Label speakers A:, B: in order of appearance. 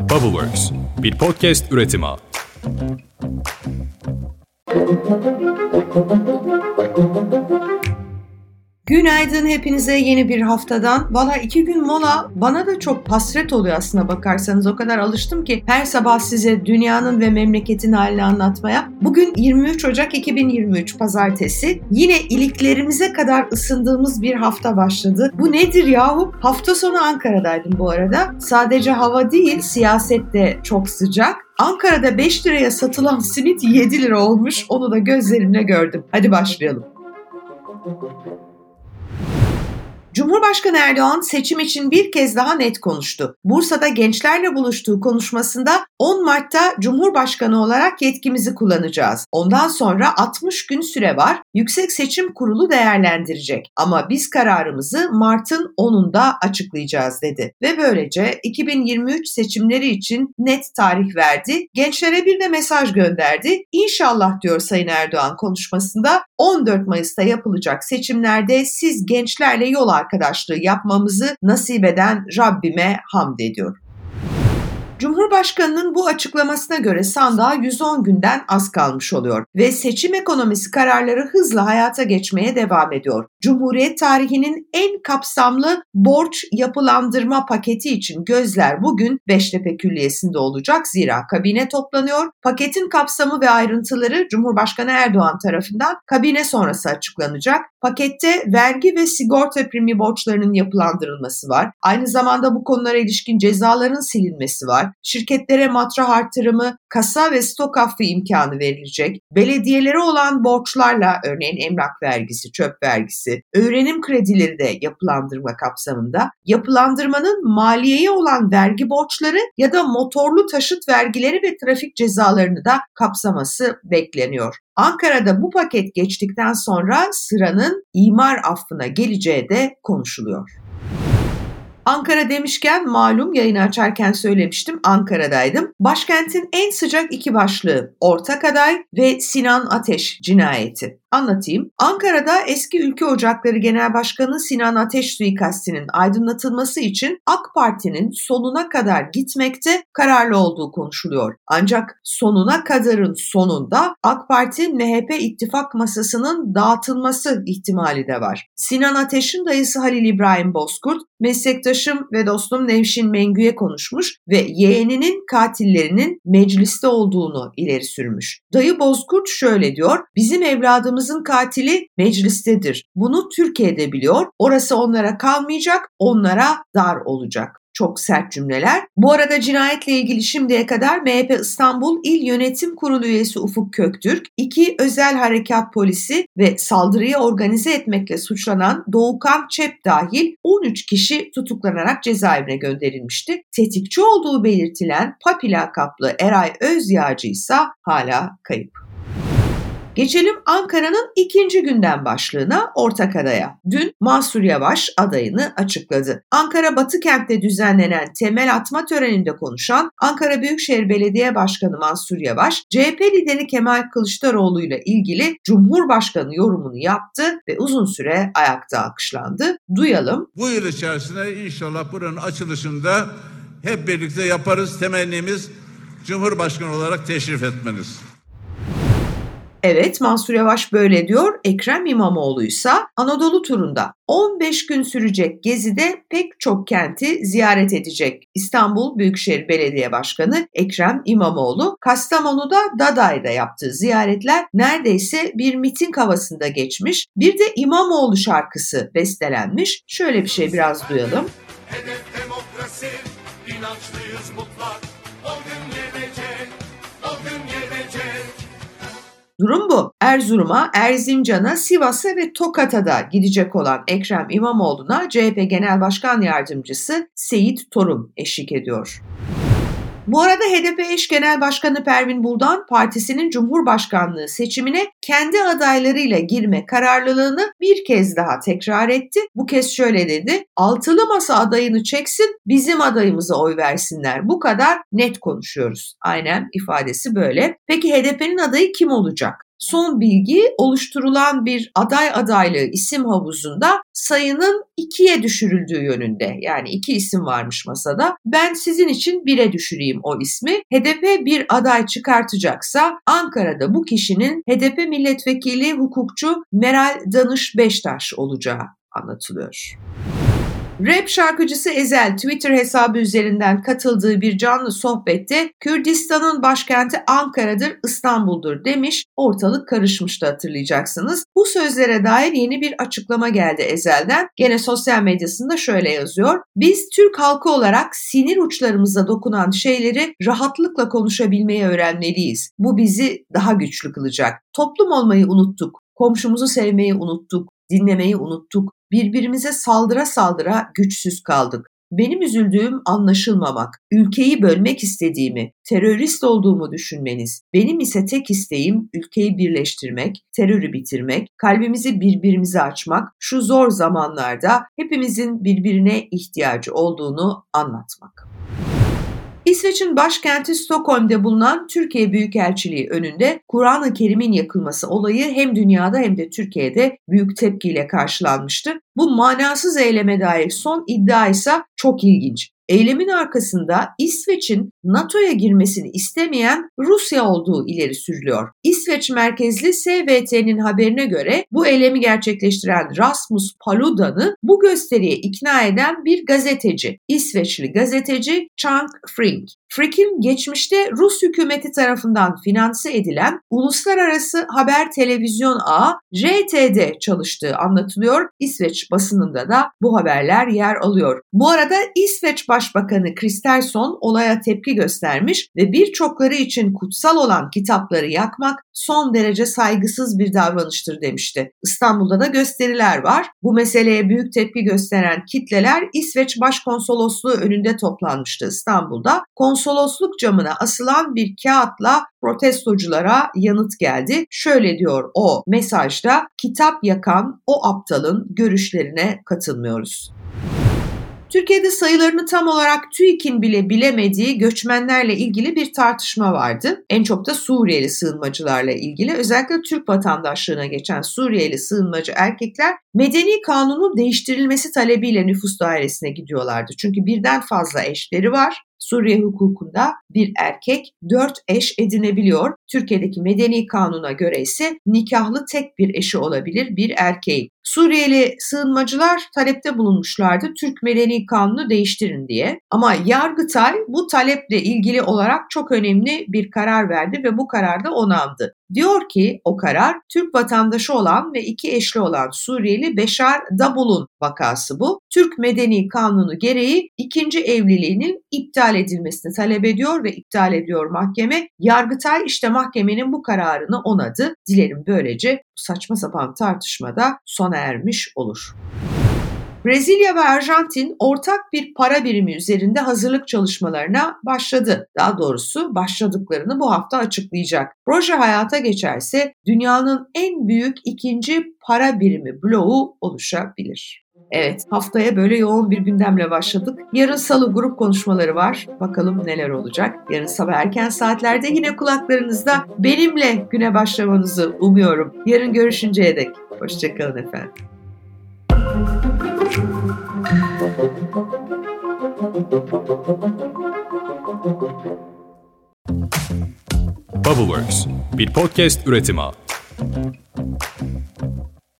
A: Bubbleworks, bir podcast üretimi.
B: Günaydın hepinize yeni bir haftadan. Valla iki gün mola bana da çok hasret oluyor aslına bakarsanız. O kadar alıştım ki her sabah size dünyanın ve memleketin halini anlatmaya. Bugün 23 Ocak 2023 Pazartesi. Yine iliklerimize kadar ısındığımız bir hafta başladı. Bu nedir yahu? Hafta sonu Ankara'daydım bu arada. Sadece hava değil siyaset de çok sıcak. Ankara'da 5 liraya satılan simit 7 lira olmuş. Onu da gözlerimle gördüm. Hadi başlayalım. Cumhurbaşkanı Erdoğan seçim için bir kez daha net konuştu. Bursa'da gençlerle buluştuğu konuşmasında 10 Mart'ta Cumhurbaşkanı olarak yetkimizi kullanacağız. Ondan sonra 60 gün süre var. Yüksek Seçim Kurulu değerlendirecek. Ama biz kararımızı Mart'ın 10'unda açıklayacağız dedi. Ve böylece 2023 seçimleri için net tarih verdi. Gençlere bir de mesaj gönderdi. İnşallah diyor Sayın Erdoğan konuşmasında 14 Mayıs'ta yapılacak seçimlerde siz gençlerle yol arkadaşlığı yapmamızı nasip eden Rabbime hamd ediyorum. Cumhurbaşkanının bu açıklamasına göre sandığa 110 günden az kalmış oluyor ve seçim ekonomisi kararları hızla hayata geçmeye devam ediyor. Cumhuriyet tarihinin en kapsamlı borç yapılandırma paketi için gözler bugün Beştepe Külliyesi'nde olacak zira kabine toplanıyor. Paketin kapsamı ve ayrıntıları Cumhurbaşkanı Erdoğan tarafından kabine sonrası açıklanacak. Pakette vergi ve sigorta primi borçlarının yapılandırılması var. Aynı zamanda bu konulara ilişkin cezaların silinmesi var. Şirketlere matrah artırımı, kasa ve stok affı imkanı verilecek. Belediyelere olan borçlarla örneğin emlak vergisi, çöp vergisi, öğrenim kredileri de yapılandırma kapsamında. Yapılandırmanın maliyeye olan vergi borçları ya da motorlu taşıt vergileri ve trafik cezalarını da kapsaması bekleniyor. Ankara'da bu paket geçtikten sonra sıranın imar affına geleceği de konuşuluyor. Ankara demişken malum yayını açarken söylemiştim Ankara'daydım. Başkentin en sıcak iki başlığı ortak aday ve Sinan Ateş cinayeti. Anlatayım. Ankara'da eski Ülke Ocakları Genel Başkanı Sinan Ateş suikastinin aydınlatılması için AK Parti'nin sonuna kadar gitmekte kararlı olduğu konuşuluyor. Ancak sonuna kadarın sonunda AK Parti MHP ittifak masasının dağıtılması ihtimali de var. Sinan Ateş'in dayısı Halil İbrahim Bozkurt, meslektaşım ve dostum Nevşin Mengü'ye konuşmuş ve yeğeninin katillerinin mecliste olduğunu ileri sürmüş. Dayı Bozkurt şöyle diyor, bizim evladımız Babamızın katili meclistedir. Bunu Türkiye'de biliyor. Orası onlara kalmayacak, onlara dar olacak çok sert cümleler. Bu arada cinayetle ilgili şimdiye kadar MHP İstanbul İl Yönetim Kurulu üyesi Ufuk Köktürk, iki özel harekat polisi ve saldırıyı organize etmekle suçlanan Doğukan Çep dahil 13 kişi tutuklanarak cezaevine gönderilmişti. Tetikçi olduğu belirtilen Papi lakaplı Eray Özyağcı ise hala kayıp. Geçelim Ankara'nın ikinci günden başlığına ortak adaya. Dün Mansur Yavaş adayını açıkladı. Ankara Batı kentte düzenlenen temel atma töreninde konuşan Ankara Büyükşehir Belediye Başkanı Mansur Yavaş, CHP lideri Kemal Kılıçdaroğlu ile ilgili Cumhurbaşkanı yorumunu yaptı ve uzun süre ayakta alkışlandı. Duyalım.
C: Bu yıl içerisinde inşallah buranın açılışında hep birlikte yaparız. Temennimiz Cumhurbaşkanı olarak teşrif etmeniz.
B: Evet Mansur Yavaş böyle diyor. Ekrem İmamoğlu ise Anadolu turunda 15 gün sürecek gezide pek çok kenti ziyaret edecek. İstanbul Büyükşehir Belediye Başkanı Ekrem İmamoğlu Kastamonu'da Daday'da yaptığı ziyaretler neredeyse bir miting havasında geçmiş. Bir de İmamoğlu şarkısı bestelenmiş. Şöyle bir şey biraz duyalım. Hedef Durum bu. Erzurum'a, Erzincan'a, Sivas'a ve Tokat'a da gidecek olan Ekrem İmamoğlu'na CHP Genel Başkan Yardımcısı Seyit Torun eşlik ediyor. Bu arada HDP eş genel başkanı Pervin Buldan partisinin Cumhurbaşkanlığı seçimine kendi adaylarıyla girme kararlılığını bir kez daha tekrar etti. Bu kez şöyle dedi. Altılı masa adayını çeksin bizim adayımıza oy versinler. Bu kadar net konuşuyoruz. Aynen ifadesi böyle. Peki HDP'nin adayı kim olacak? Son bilgi oluşturulan bir aday adaylığı isim havuzunda sayının ikiye düşürüldüğü yönünde. Yani iki isim varmış masada. Ben sizin için bire düşüreyim o ismi. HDP bir aday çıkartacaksa Ankara'da bu kişinin HDP milletvekili hukukçu Meral Danış Beştaş olacağı anlatılıyor. Rap şarkıcısı Ezel Twitter hesabı üzerinden katıldığı bir canlı sohbette Kürdistan'ın başkenti Ankara'dır, İstanbul'dur demiş. Ortalık karışmıştı hatırlayacaksınız. Bu sözlere dair yeni bir açıklama geldi Ezel'den. Gene sosyal medyasında şöyle yazıyor. Biz Türk halkı olarak sinir uçlarımıza dokunan şeyleri rahatlıkla konuşabilmeyi öğrenmeliyiz. Bu bizi daha güçlü kılacak. Toplum olmayı unuttuk. Komşumuzu sevmeyi unuttuk dinlemeyi unuttuk. Birbirimize saldıra saldıra güçsüz kaldık. Benim üzüldüğüm anlaşılmamak, ülkeyi bölmek istediğimi, terörist olduğumu düşünmeniz. Benim ise tek isteğim ülkeyi birleştirmek, terörü bitirmek, kalbimizi birbirimize açmak, şu zor zamanlarda hepimizin birbirine ihtiyacı olduğunu anlatmak. İsveç'in başkenti Stockholm'de bulunan Türkiye Büyükelçiliği önünde Kur'an-ı Kerim'in yakılması olayı hem dünyada hem de Türkiye'de büyük tepkiyle karşılanmıştı. Bu manasız eyleme dair son iddia ise çok ilginç. Eylemin arkasında İsveç'in NATO'ya girmesini istemeyen Rusya olduğu ileri sürülüyor. İsveç merkezli SVT'nin haberine göre bu eylemi gerçekleştiren Rasmus Paluda'nı bu gösteriye ikna eden bir gazeteci, İsveçli gazeteci Chang Frink. Frick'in geçmişte Rus hükümeti tarafından finanse edilen uluslararası haber televizyon ağı RT'de çalıştığı anlatılıyor. İsveç basınında da bu haberler yer alıyor. Bu arada İsveç Başbakanı Kristersson olaya tepki göstermiş ve birçokları için kutsal olan kitapları yakmak son derece saygısız bir davranıştır demişti. İstanbul'da da gösteriler var. Bu meseleye büyük tepki gösteren kitleler İsveç Başkonsolosluğu önünde toplanmıştı İstanbul'da. Konsolosluk camına asılan bir kağıtla protestoculara yanıt geldi. Şöyle diyor o mesajda kitap yakan o aptalın görüşlerine katılmıyoruz. Türkiye'de sayılarını tam olarak TÜİK'in bile bilemediği göçmenlerle ilgili bir tartışma vardı. En çok da Suriyeli sığınmacılarla ilgili. Özellikle Türk vatandaşlığına geçen Suriyeli sığınmacı erkekler medeni kanunun değiştirilmesi talebiyle nüfus dairesine gidiyorlardı. Çünkü birden fazla eşleri var Suriye hukukunda bir erkek dört eş edinebiliyor. Türkiye'deki medeni kanuna göre ise nikahlı tek bir eşi olabilir bir erkeğin. Suriyeli sığınmacılar talepte bulunmuşlardı Türk Medeni Kanunu değiştirin diye. Ama Yargıtay bu taleple ilgili olarak çok önemli bir karar verdi ve bu kararda onandı. Diyor ki o karar Türk vatandaşı olan ve iki eşli olan Suriyeli Beşar Dabul'un vakası bu. Türk Medeni Kanunu gereği ikinci evliliğinin iptal edilmesini talep ediyor ve iptal ediyor mahkeme. Yargıtay işte mahkemenin bu kararını onadı. Dilerim böylece bu saçma sapan tartışmada sona ermiş olur. Brezilya ve Arjantin ortak bir para birimi üzerinde hazırlık çalışmalarına başladı. Daha doğrusu başladıklarını bu hafta açıklayacak. Proje hayata geçerse dünyanın en büyük ikinci para birimi bloğu oluşabilir. Evet, haftaya böyle yoğun bir gündemle başladık. Yarın salı grup konuşmaları var. Bakalım neler olacak. Yarın sabah erken saatlerde yine kulaklarınızda benimle güne başlamanızı umuyorum. Yarın görüşünceye dek. Hoşçakalın efendim.
A: Bubbleworks bir podcast üretimi.